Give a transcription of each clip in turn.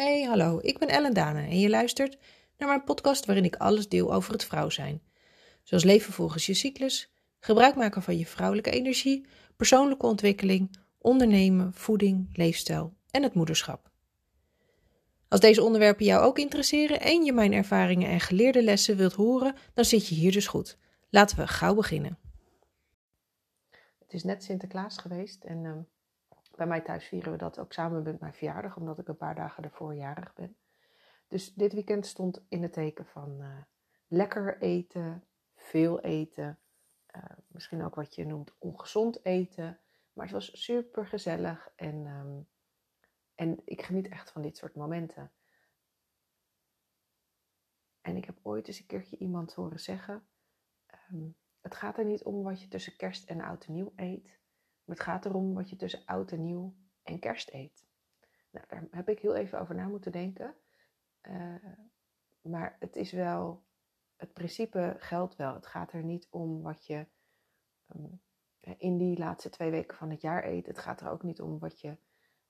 Hey, hallo, ik ben Ellen Dane en je luistert naar mijn podcast waarin ik alles deel over het vrouw zijn. Zoals leven volgens je cyclus, gebruik maken van je vrouwelijke energie, persoonlijke ontwikkeling, ondernemen, voeding, leefstijl en het moederschap. Als deze onderwerpen jou ook interesseren en je mijn ervaringen en geleerde lessen wilt horen, dan zit je hier dus goed. Laten we gauw beginnen. Het is net Sinterklaas geweest en ehm, bij mij thuis vieren we dat ook samen met mijn verjaardag, omdat ik een paar dagen ervoor jarig ben. Dus dit weekend stond in het teken van uh, lekker eten, veel eten, uh, misschien ook wat je noemt ongezond eten. Maar het was super gezellig en, um, en ik geniet echt van dit soort momenten. En ik heb ooit eens een keertje iemand horen zeggen: um, Het gaat er niet om wat je tussen kerst en oud en nieuw eet, het gaat erom wat je tussen oud en nieuw en kerst eet. Nou, daar heb ik heel even over na moeten denken. Uh, maar het is wel, het principe geldt wel. Het gaat er niet om wat je um, in die laatste twee weken van het jaar eet. Het gaat er ook niet om wat je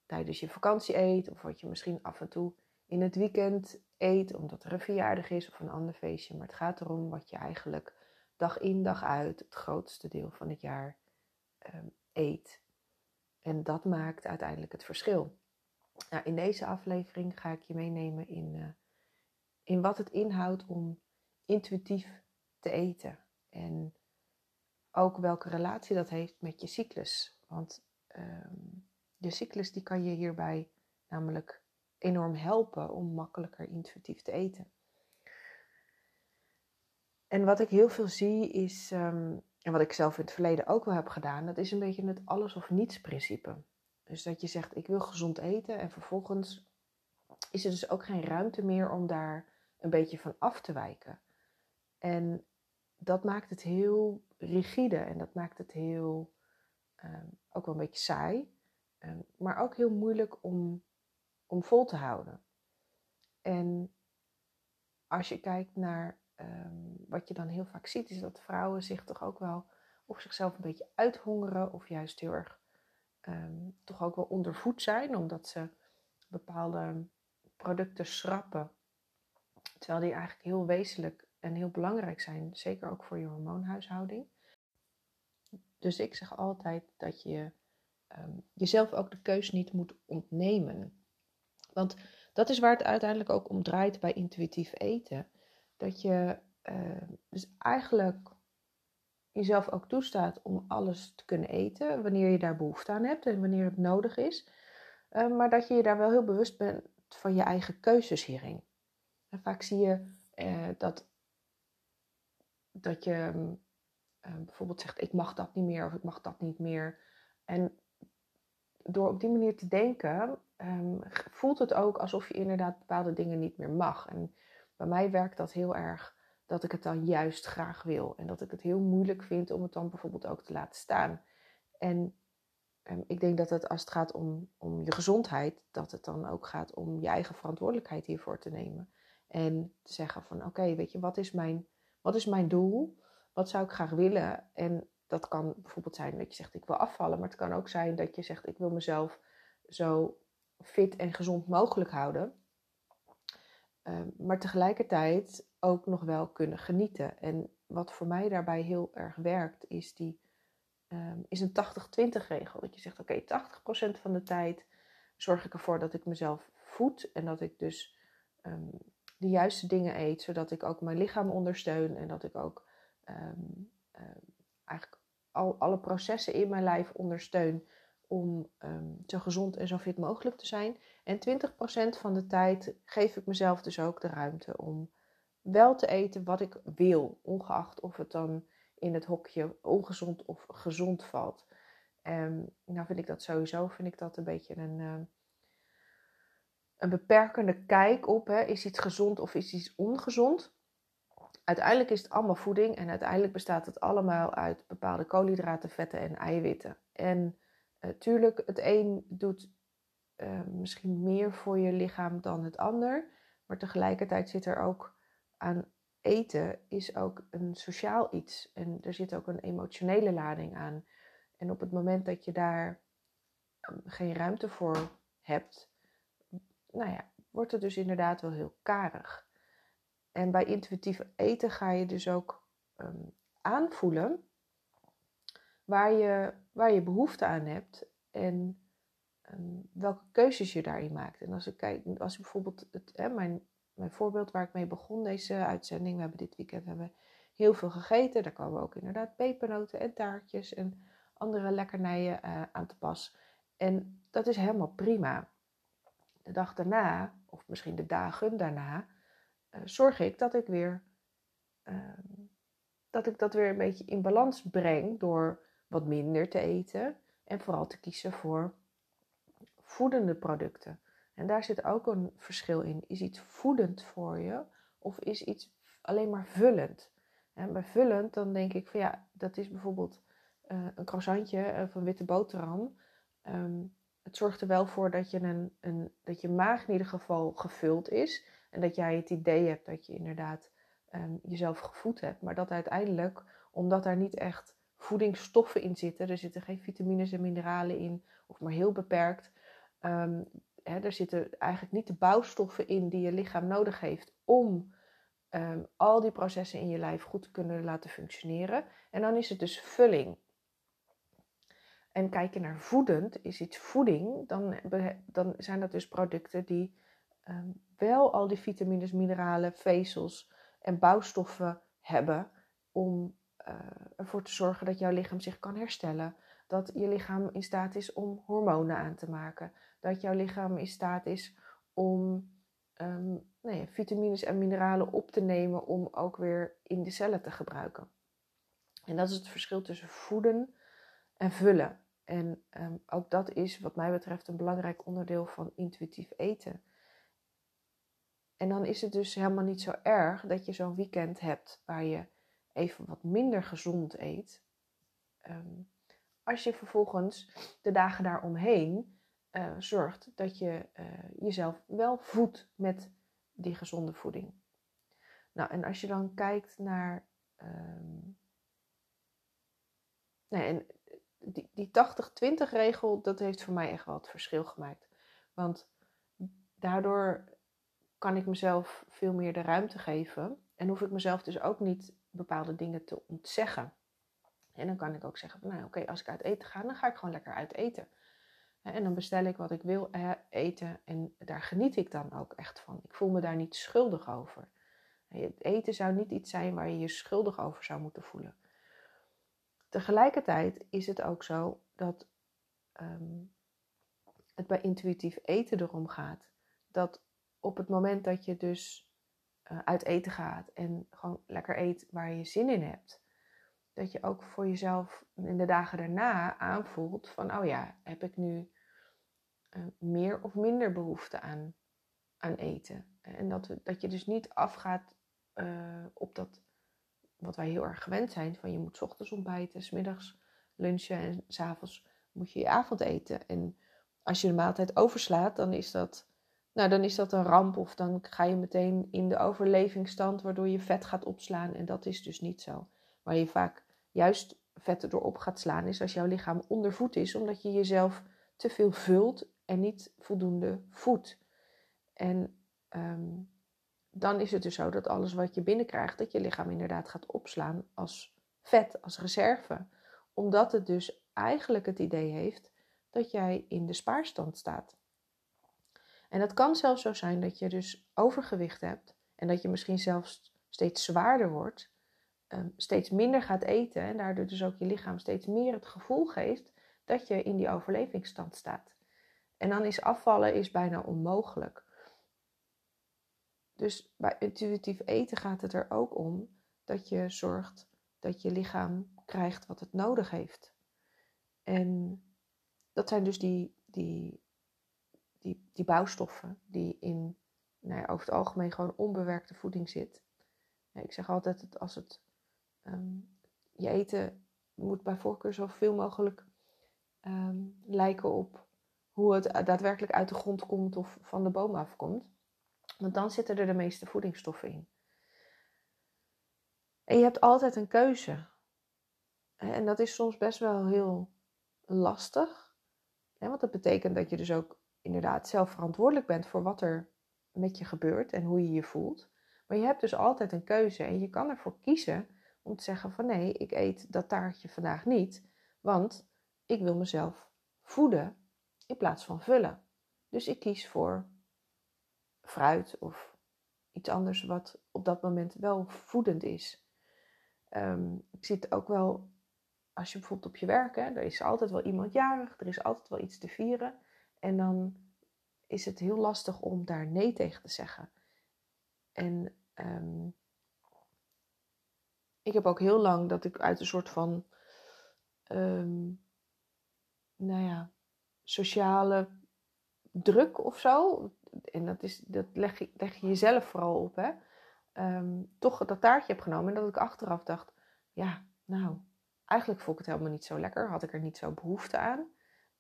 tijdens je vakantie eet. Of wat je misschien af en toe in het weekend eet, omdat er een verjaardag is of een ander feestje. Maar het gaat erom wat je eigenlijk dag in, dag uit, het grootste deel van het jaar um, eet. En dat maakt uiteindelijk het verschil. Nou, in deze aflevering ga ik je meenemen in, uh, in wat het inhoudt om intuïtief te eten. En ook welke relatie dat heeft met je cyclus. Want um, je cyclus die kan je hierbij namelijk enorm helpen om makkelijker intuïtief te eten. En wat ik heel veel zie is um, en wat ik zelf in het verleden ook wel heb gedaan, dat is een beetje het alles of niets principe. Dus dat je zegt, ik wil gezond eten en vervolgens is er dus ook geen ruimte meer om daar een beetje van af te wijken. En dat maakt het heel rigide en dat maakt het heel, um, ook wel een beetje saai, um, maar ook heel moeilijk om, om vol te houden. En als je kijkt naar um, wat je dan heel vaak ziet, is dat vrouwen zich toch ook wel of zichzelf een beetje uithongeren of juist heel erg um, toch ook wel ondervoed zijn, omdat ze bepaalde producten schrappen. Terwijl die eigenlijk heel wezenlijk en heel belangrijk zijn, zeker ook voor je hormoonhuishouding. Dus ik zeg altijd dat je um, jezelf ook de keus niet moet ontnemen. Want dat is waar het uiteindelijk ook om draait bij intuïtief eten dat je uh, dus eigenlijk jezelf ook toestaat om alles te kunnen eten wanneer je daar behoefte aan hebt en wanneer het nodig is. Uh, maar dat je je daar wel heel bewust bent van je eigen keuzes hierin. En vaak zie je uh, dat, dat je bijvoorbeeld zegt: Ik mag dat niet meer of ik mag dat niet meer. En door op die manier te denken, um, voelt het ook alsof je inderdaad bepaalde dingen niet meer mag. En bij mij werkt dat heel erg dat ik het dan juist graag wil. En dat ik het heel moeilijk vind om het dan bijvoorbeeld ook te laten staan. En um, ik denk dat het als het gaat om, om je gezondheid, dat het dan ook gaat om je eigen verantwoordelijkheid hiervoor te nemen. En te zeggen van oké, weet je, wat is, mijn, wat is mijn doel? Wat zou ik graag willen? En dat kan bijvoorbeeld zijn dat je zegt ik wil afvallen. Maar het kan ook zijn dat je zegt ik wil mezelf zo fit en gezond mogelijk houden. Uh, maar tegelijkertijd ook nog wel kunnen genieten. En wat voor mij daarbij heel erg werkt, is, die, um, is een 80-20 regel. Dat je zegt, oké, okay, 80% van de tijd zorg ik ervoor dat ik mezelf voed. En dat ik dus um, de juiste dingen eet, zodat ik ook mijn lichaam ondersteun. En dat ik ook eigenlijk al, alle processen in mijn lijf ondersteun om um, zo gezond en zo fit mogelijk te zijn. En 20% van de tijd geef ik mezelf dus ook de ruimte om wel te eten wat ik wil, ongeacht of het dan in het hokje ongezond of gezond valt. Um, nou vind ik dat sowieso, vind ik dat een beetje een, uh, een beperkende kijk op, hè. is iets gezond of is iets ongezond? Uiteindelijk is het allemaal voeding en uiteindelijk bestaat het allemaal uit bepaalde koolhydraten, vetten en eiwitten. En uh, tuurlijk, het een doet uh, misschien meer voor je lichaam dan het ander. Maar tegelijkertijd zit er ook aan eten is ook een sociaal iets. En er zit ook een emotionele lading aan. En op het moment dat je daar um, geen ruimte voor hebt, nou ja, wordt het dus inderdaad wel heel karig. En bij intuïtief eten ga je dus ook ehm, aanvoelen waar je, waar je behoefte aan hebt en ehm, welke keuzes je daarin maakt. En als ik kijk, als ik bijvoorbeeld het, hè, mijn, mijn voorbeeld waar ik mee begon, deze uitzending, we hebben dit weekend hebben heel veel gegeten. Daar komen ook inderdaad pepernoten en taartjes en andere lekkernijen uh, aan te pas. En dat is helemaal prima. De dag daarna, of misschien de dagen daarna, uh, zorg ik dat ik weer ehm, dat ik dat weer een beetje in balans breng door wat minder te eten en vooral te kiezen voor voedende producten. En daar zit ook een verschil in. Is iets voedend voor je of is iets alleen maar vullend? En bij vullend dan denk ik van ja, dat is bijvoorbeeld uh, een croissantje of een witte boterham. Um, het zorgt er wel voor dat je, een, een, dat je maag in ieder geval gevuld is. En dat jij het idee hebt dat je inderdaad um, jezelf gevoed hebt. Maar dat uiteindelijk, omdat daar niet echt voedingsstoffen in zitten, er zitten geen vitamines en mineralen in, of maar heel beperkt. Um, hè, er zitten eigenlijk niet de bouwstoffen in die je lichaam nodig heeft om um, al die processen in je lijf goed te kunnen laten functioneren. En dan is het dus vulling. En kijk je naar voedend, is iets voeding, dan, dan zijn dat dus producten die um, wel al die vitamines, mineralen, vezels en bouwstoffen hebben om uh, ervoor te zorgen dat jouw lichaam zich kan herstellen. Dat je lichaam in staat is om hormonen aan te maken. Dat jouw lichaam in staat is om um, nee, vitamines en mineralen op te nemen om ook weer in de cellen te gebruiken. En dat is het verschil tussen voeden en vullen. En um, ook dat is wat mij betreft een belangrijk onderdeel van intuïtief eten. En dan is het dus helemaal niet zo erg dat je zo'n weekend hebt waar je even wat minder gezond eet. Um, als je vervolgens de dagen daaromheen uh, zorgt dat je uh, jezelf wel voedt met die gezonde voeding. Nou, en als je dan kijkt naar. Um, nee, en die, die 80-20 regel, dat heeft voor mij echt wel het verschil gemaakt. Want daardoor kan ik mezelf veel meer de ruimte geven. En hoef ik mezelf dus ook niet bepaalde dingen te ontzeggen. En dan kan ik ook zeggen, nou oké, als ik uit eten ga, dan ga ik gewoon lekker uit eten. En dan bestel ik wat ik wil eten en daar geniet ik dan ook echt van. Ik voel me daar niet schuldig over. Het eten zou niet iets zijn waar je je schuldig over zou moeten voelen. Tegelijkertijd is het ook zo dat um, het bij intuïtief eten erom gaat dat op het moment dat je dus uit eten gaat en gewoon lekker eet waar je zin in hebt, dat je ook voor jezelf in de dagen daarna aanvoelt van, oh ja, heb ik nu uh, meer of minder behoefte aan, aan eten? En dat, dat je dus niet afgaat uh, op dat wat wij heel erg gewend zijn, van je moet ochtends ontbijten, s middags lunchen en s'avonds moet je je avondeten. En als je de maaltijd overslaat, dan is dat, nou, dan is dat een ramp of dan ga je meteen in de overlevingsstand waardoor je vet gaat opslaan. En dat is dus niet zo. Waar je vaak juist vet erdoor op gaat slaan is als jouw lichaam ondervoed is, omdat je jezelf te veel vult en niet voldoende voedt. En um, dan is het dus zo dat alles wat je binnenkrijgt, dat je lichaam inderdaad gaat opslaan als vet, als reserve. Omdat het dus eigenlijk het idee heeft dat jij in de spaarstand staat. En het kan zelfs zo zijn dat je dus overgewicht hebt en dat je misschien zelfs steeds zwaarder wordt, ehm, steeds minder gaat eten en daardoor dus ook je lichaam steeds meer het gevoel geeft dat je in die overlevingsstand staat. En dan is afvallen is bijna onmogelijk. Dus bij intuïtief eten gaat het er ook om dat je zorgt dat je lichaam krijgt wat het nodig heeft. En dat zijn dus die, die, die, die bouwstoffen die in nou ja, over het algemeen gewoon onbewerkte voeding zit. ik zeg altijd dat als het um, je eten moet bij voorkeur zoveel mogelijk um, lijken op hoe het daadwerkelijk uit de grond komt of van de boom afkomt. Want dan zitten er de meeste voedingsstoffen in. En je hebt altijd een keuze. En dat is soms best wel heel lastig. Want dat betekent dat je dus ook inderdaad zelf verantwoordelijk bent voor wat er met je gebeurt en hoe je je voelt. Maar je hebt dus altijd een keuze en je kan ervoor kiezen om te zeggen van nee, ik eet dat taartje vandaag niet, want ik wil mezelf voeden in plaats van vullen. Dus ik kies voor fruit of iets anders wat op dat moment wel voedend is. Ehm, ik zie het ook wel als je bijvoorbeeld op je werk, hè, er is altijd wel iemand jarig, er is altijd wel iets te vieren. En dan is het heel lastig om daar nee tegen te zeggen. En ehm, ik heb ook heel lang dat ik uit een soort van, um, nou ja, sociale druk of zo. En dat, is, dat leg, je, leg je jezelf vooral op, hè. Ehm, toch dat taartje heb genomen. En dat ik achteraf dacht, ja, nou, eigenlijk vond ik het helemaal niet zo lekker. Had ik er niet zo behoefte aan.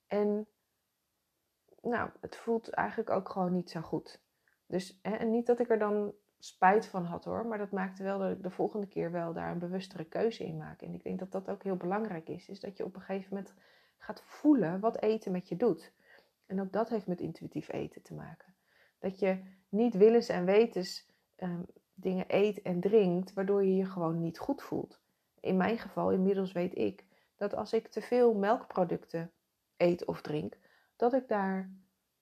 En nou, het voelt eigenlijk ook gewoon niet zo goed. Dus hè, en niet dat ik er dan spijt van had hoor, maar dat maakte wel dat ik de volgende keer wel daar een bewustere keuze in maak. En ik denk dat dat ook heel belangrijk is, is dat je op een gegeven moment gaat voelen wat eten met je doet. En ook dat heeft met intuïtief eten te maken. Dat je niet willens en wetens um, dingen eet en drinkt, waardoor je je gewoon niet goed voelt. In mijn geval, inmiddels weet ik dat als ik te veel melkproducten eet of drink, dat ik daar,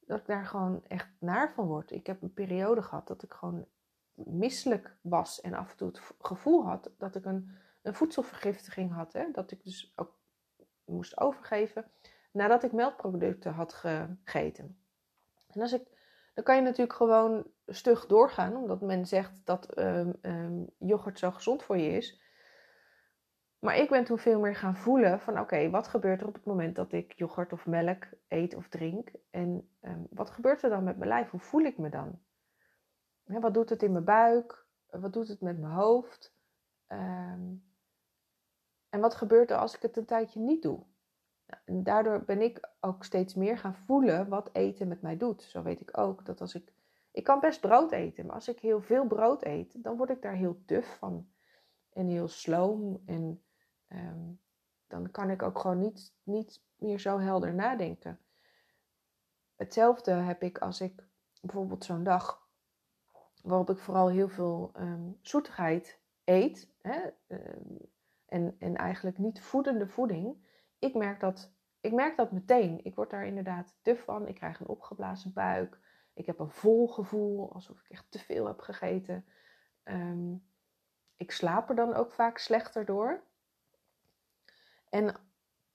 dat ik daar gewoon echt naar van word. Ik heb een periode gehad dat ik gewoon misselijk was en af en toe het gevoel had dat ik een, een voedselvergiftiging had. Hè? Dat ik dus ook moest overgeven nadat ik melkproducten had gegeten. En als ik, dan kan je natuurlijk gewoon stug doorgaan, omdat men zegt dat um, um, yoghurt zo gezond voor je is. Maar ik ben toen veel meer gaan voelen van oké, wat gebeurt er op het moment dat ik yoghurt of melk eet of drink? En um, wat gebeurt er dan met mijn lijf? Hoe voel ik me dan? wat doet het in mijn buik? Wat doet het met mijn hoofd? Um, en wat gebeurt er als ik het een tijdje niet doe? Nou, en daardoor ben ik ook steeds meer gaan voelen wat eten met mij doet. Zo weet ik ook dat als ik. Ik kan best brood eten, maar als ik heel veel brood eet, dan word ik daar heel duf van. En heel sloom. En um, dan kan ik ook gewoon niet, niet meer zo helder nadenken. Hetzelfde heb ik als ik bijvoorbeeld zo'n dag waarop ik vooral heel veel um, zoetigheid eet. Hè, um, en, en eigenlijk niet voedende voeding. Ik merk, dat, ik merk dat meteen. Ik word daar inderdaad duf van. Ik krijg een opgeblazen buik. Ik heb een vol gevoel, alsof ik echt te veel heb gegeten. Ik slaap er dan ook vaak slechter door. En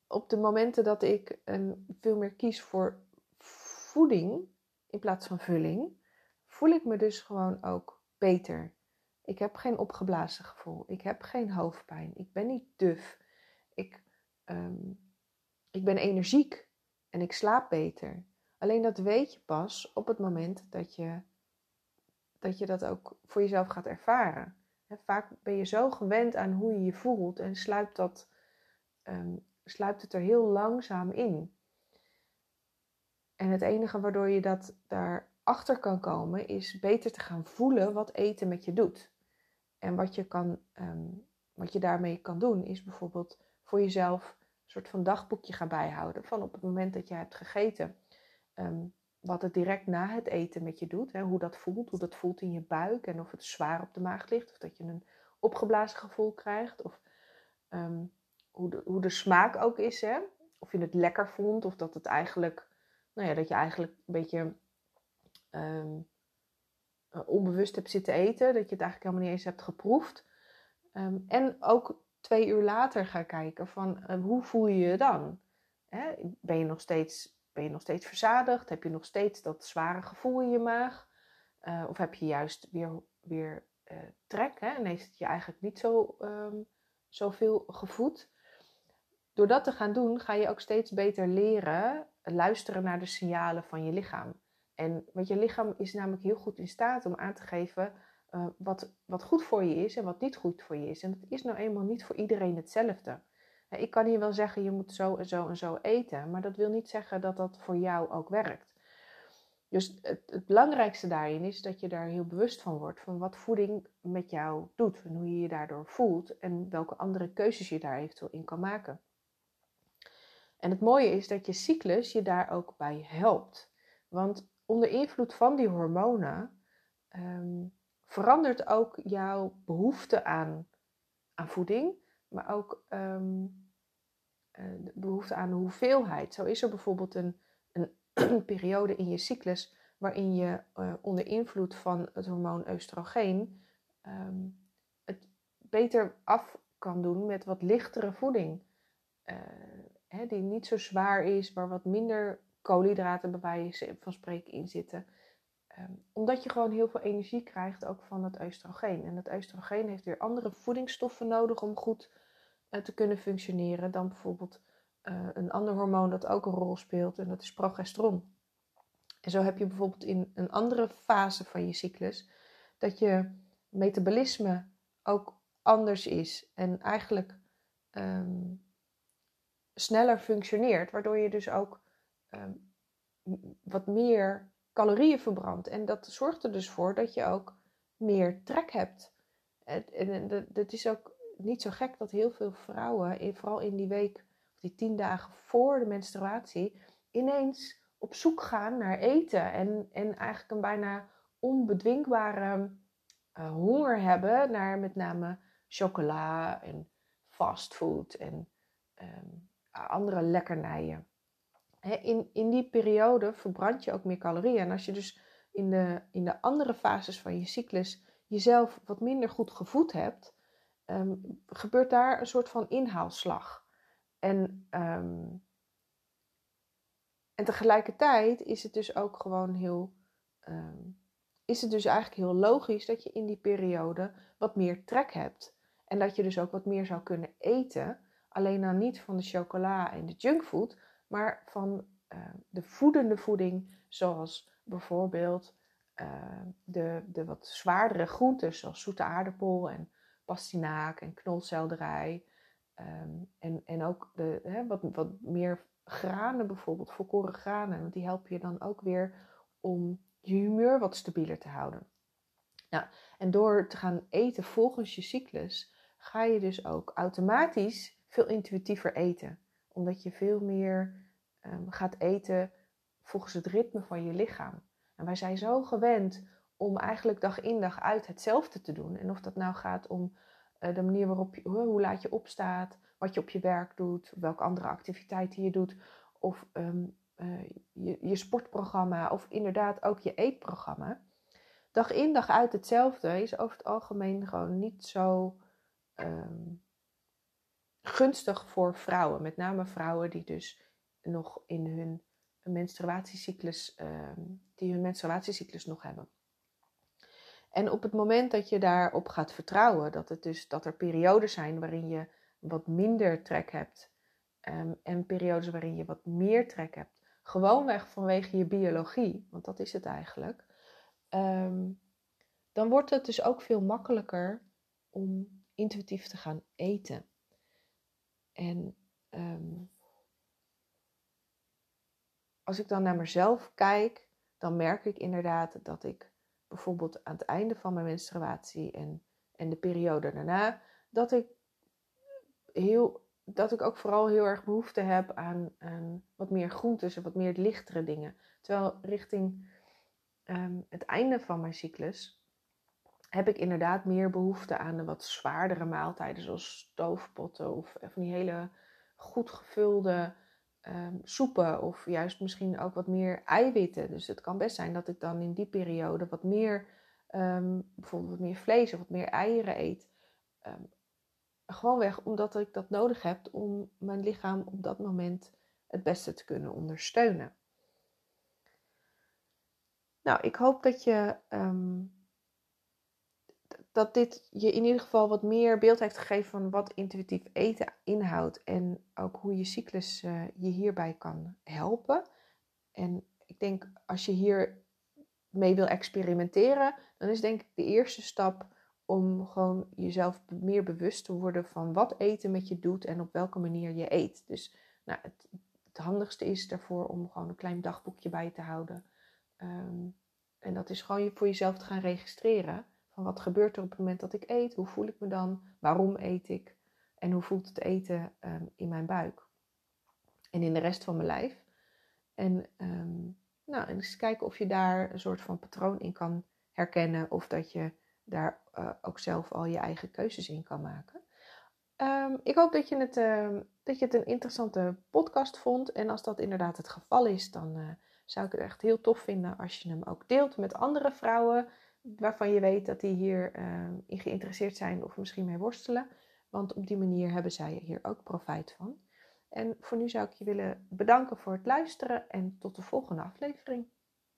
op de momenten dat ik um, veel meer kies voor voeding in plaats van vulling, voel ik me dus gewoon ook beter. Ik heb geen opgeblazen gevoel. Ik heb geen hoofdpijn. Ik ben niet duf. Ik, um, ik ben energiek en ik slaap beter. Alleen dat weet je pas op het moment dat je dat, je dat ook voor jezelf gaat ervaren. vaak ben je zo gewend aan hoe je je voelt en sluipt, dat, um, sluipt het er heel langzaam in. En het enige waardoor je dat daarachter kan komen, is beter te gaan voelen wat eten met je doet. En wat je, kan, um, wat je daarmee kan doen, is bijvoorbeeld voor jezelf een soort van dagboekje gaan bijhouden. Van op het moment dat je hebt gegeten, um, wat het direct na het eten met je doet. Hè, hoe dat voelt, hoe dat voelt in je buik en of het zwaar op de maag ligt. Of dat je een opgeblazen gevoel krijgt. Of hoe, de, hoe de smaak ook is. Hè? Of je het lekker vond of dat het eigenlijk, nou ja, dat je eigenlijk een beetje um, onbewust hebt zitten eten. Dat je het eigenlijk helemaal niet eens hebt geproefd. Um, en ook twee uur later gaan kijken van uh, hoe voel je je dan? Hè? Ben, je nog steeds, ben je nog steeds verzadigd? Heb je nog steeds dat zware gevoel in je maag? Uh, of heb je juist weer, weer trek? Hè? En heeft het je eigenlijk niet zo, um, zoveel gevoed? Door dat te gaan doen, ga je ook steeds beter leren luisteren naar de signalen van je lichaam. En want je lichaam is namelijk heel goed in staat om aan te geven uh, wat, wat goed voor je is en wat niet goed voor je is. En dat is nou eenmaal niet voor iedereen hetzelfde. Ik kan hier wel zeggen, je moet zo en zo en zo eten, maar dat wil niet zeggen dat dat voor jou ook werkt. Dus het, het, belangrijkste daarin is dat je daar heel bewust van wordt, van wat voeding met jou doet en hoe je je daardoor voelt en welke andere keuzes je daar eventueel in kan maken. En het mooie is dat je cyclus je daar ook bij helpt. Want onder invloed van die hormonen ehm, verandert ook jouw behoefte aan, aan voeding, maar ook ehm, eh, de behoefte aan de hoeveelheid. Zo is er bijvoorbeeld een, een periode in je cyclus waarin je uh, onder invloed van het hormoon oestrogeen ehm, het beter af kan doen met wat lichtere voeding. Uh, hè, die niet zo zwaar is, waar wat minder koolhydraten bij wijze van spreken in zitten. Um, omdat je gewoon heel veel energie krijgt ook van het oestrogeen. En het oestrogeen heeft weer andere voedingsstoffen nodig om goed uh, te kunnen functioneren dan bijvoorbeeld uh, een ander hormoon dat ook een rol speelt en dat is progesteron. En zo heb je bijvoorbeeld in een andere fase van je cyclus dat je metabolisme ook anders is en eigenlijk um, sneller functioneert, waardoor je dus ook um, wat meer calorieën verbrandt. En dat zorgt er dus voor dat je ook meer trek hebt. En, dat is ook niet zo gek dat heel veel vrouwen, vooral in die week, die tien dagen voor de menstruatie, ineens op zoek gaan naar eten. En, en eigenlijk een bijna onbedwingbare uh, honger hebben naar met name chocola en fastfood en um, andere lekkernijen. in, in die periode verbrand je ook meer calorieën. En als je dus in de, in de andere fases van je cyclus jezelf wat minder goed gevoed hebt, um, gebeurt daar een soort van inhaalslag. En, um, en tegelijkertijd is het dus ook gewoon heel. Um, is het dus eigenlijk heel logisch dat je in die periode wat meer trek hebt. En dat je dus ook wat meer zou kunnen eten. Alleen dan niet van de chocola en de junkfood, maar van uh, de voedende voeding, zoals bijvoorbeeld uh, de, de wat zwaardere groenten, zoals zoete aardappel en pastinaak en knolselderij. Um, en, en ook de, hè, wat, wat meer granen bijvoorbeeld, volkoren granen. Want die helpen je dan ook weer om je humeur wat stabieler te houden. Nou, en door te gaan eten volgens je cyclus, ga je dus ook automatisch veel intuïtiever eten. Omdat je veel meer um, gaat eten volgens het ritme van je lichaam. En wij zijn zo gewend om eigenlijk dag in dag uit hetzelfde te doen. En of dat nou gaat om uh, de manier waarop je, hoe laat je opstaat, wat je op je werk doet, welke andere activiteiten je doet, of um, uh, je, je, sportprogramma, of inderdaad ook je eetprogramma. Dag in dag uit hetzelfde is over het algemeen gewoon niet zo um, gunstig voor vrouwen. Met name vrouwen die dus nog in hun menstruatiecyclus, um, die hun menstruatiecyclus nog hebben. En op het moment dat je daarop gaat vertrouwen, dat, het dus, dat er periodes zijn waarin je wat minder trek hebt um, en periodes waarin je wat meer trek hebt, gewoonweg vanwege je biologie, want dat is het eigenlijk, um, dan wordt het dus ook veel makkelijker om intuïtief te gaan eten. En um, als ik dan naar mezelf kijk, dan merk ik inderdaad dat ik bijvoorbeeld aan het einde van mijn menstruatie en, en de periode daarna, dat ik, heel, dat ik ook vooral heel erg behoefte heb aan, aan wat meer groentes en wat meer lichtere dingen. Terwijl richting um, het einde van mijn cyclus heb ik inderdaad meer behoefte aan de wat zwaardere maaltijden, zoals stoofpotten of van die hele goed gevulde um, soepen of juist misschien ook wat meer eiwitten. Dus het kan best zijn dat ik dan in die periode wat meer, um, bijvoorbeeld wat meer vlees of wat meer eieren eet. Um, gewoonweg omdat ik dat nodig heb om mijn lichaam op dat moment het beste te kunnen ondersteunen. Nou, ik hoop dat je dat dit je in ieder geval wat meer beeld heeft gegeven van wat intuïtief eten inhoudt en ook hoe je cyclus uh, je hierbij kan helpen. En ik denk als je hier mee wil experimenteren, dan is denk ik de eerste stap om gewoon jezelf meer bewust te worden van wat eten met je doet en op welke manier je eet. Dus nou, het, het handigste is daarvoor om gewoon een klein dagboekje bij te houden. Um, en dat is gewoon voor jezelf te gaan registreren. Van wat gebeurt er op het moment dat ik eet? Hoe voel ik me dan? Waarom eet ik? En hoe voelt het eten um, in mijn buik? En in de rest van mijn lijf. En, um, nou, en eens kijken of je daar een soort van patroon in kan herkennen of dat je daar uh, ook zelf al je eigen keuzes in kan maken. Um, ik hoop dat je, het, dat je het een interessante podcast vond. En als dat inderdaad het geval is, dan uh, zou ik het echt heel tof vinden als je hem ook deelt met andere vrouwen waarvan je weet dat die hierin ehm, geïnteresseerd zijn of misschien mee worstelen. Want op die manier hebben zij hier ook profijt van. En voor nu zou ik je willen bedanken voor het luisteren en tot de volgende aflevering.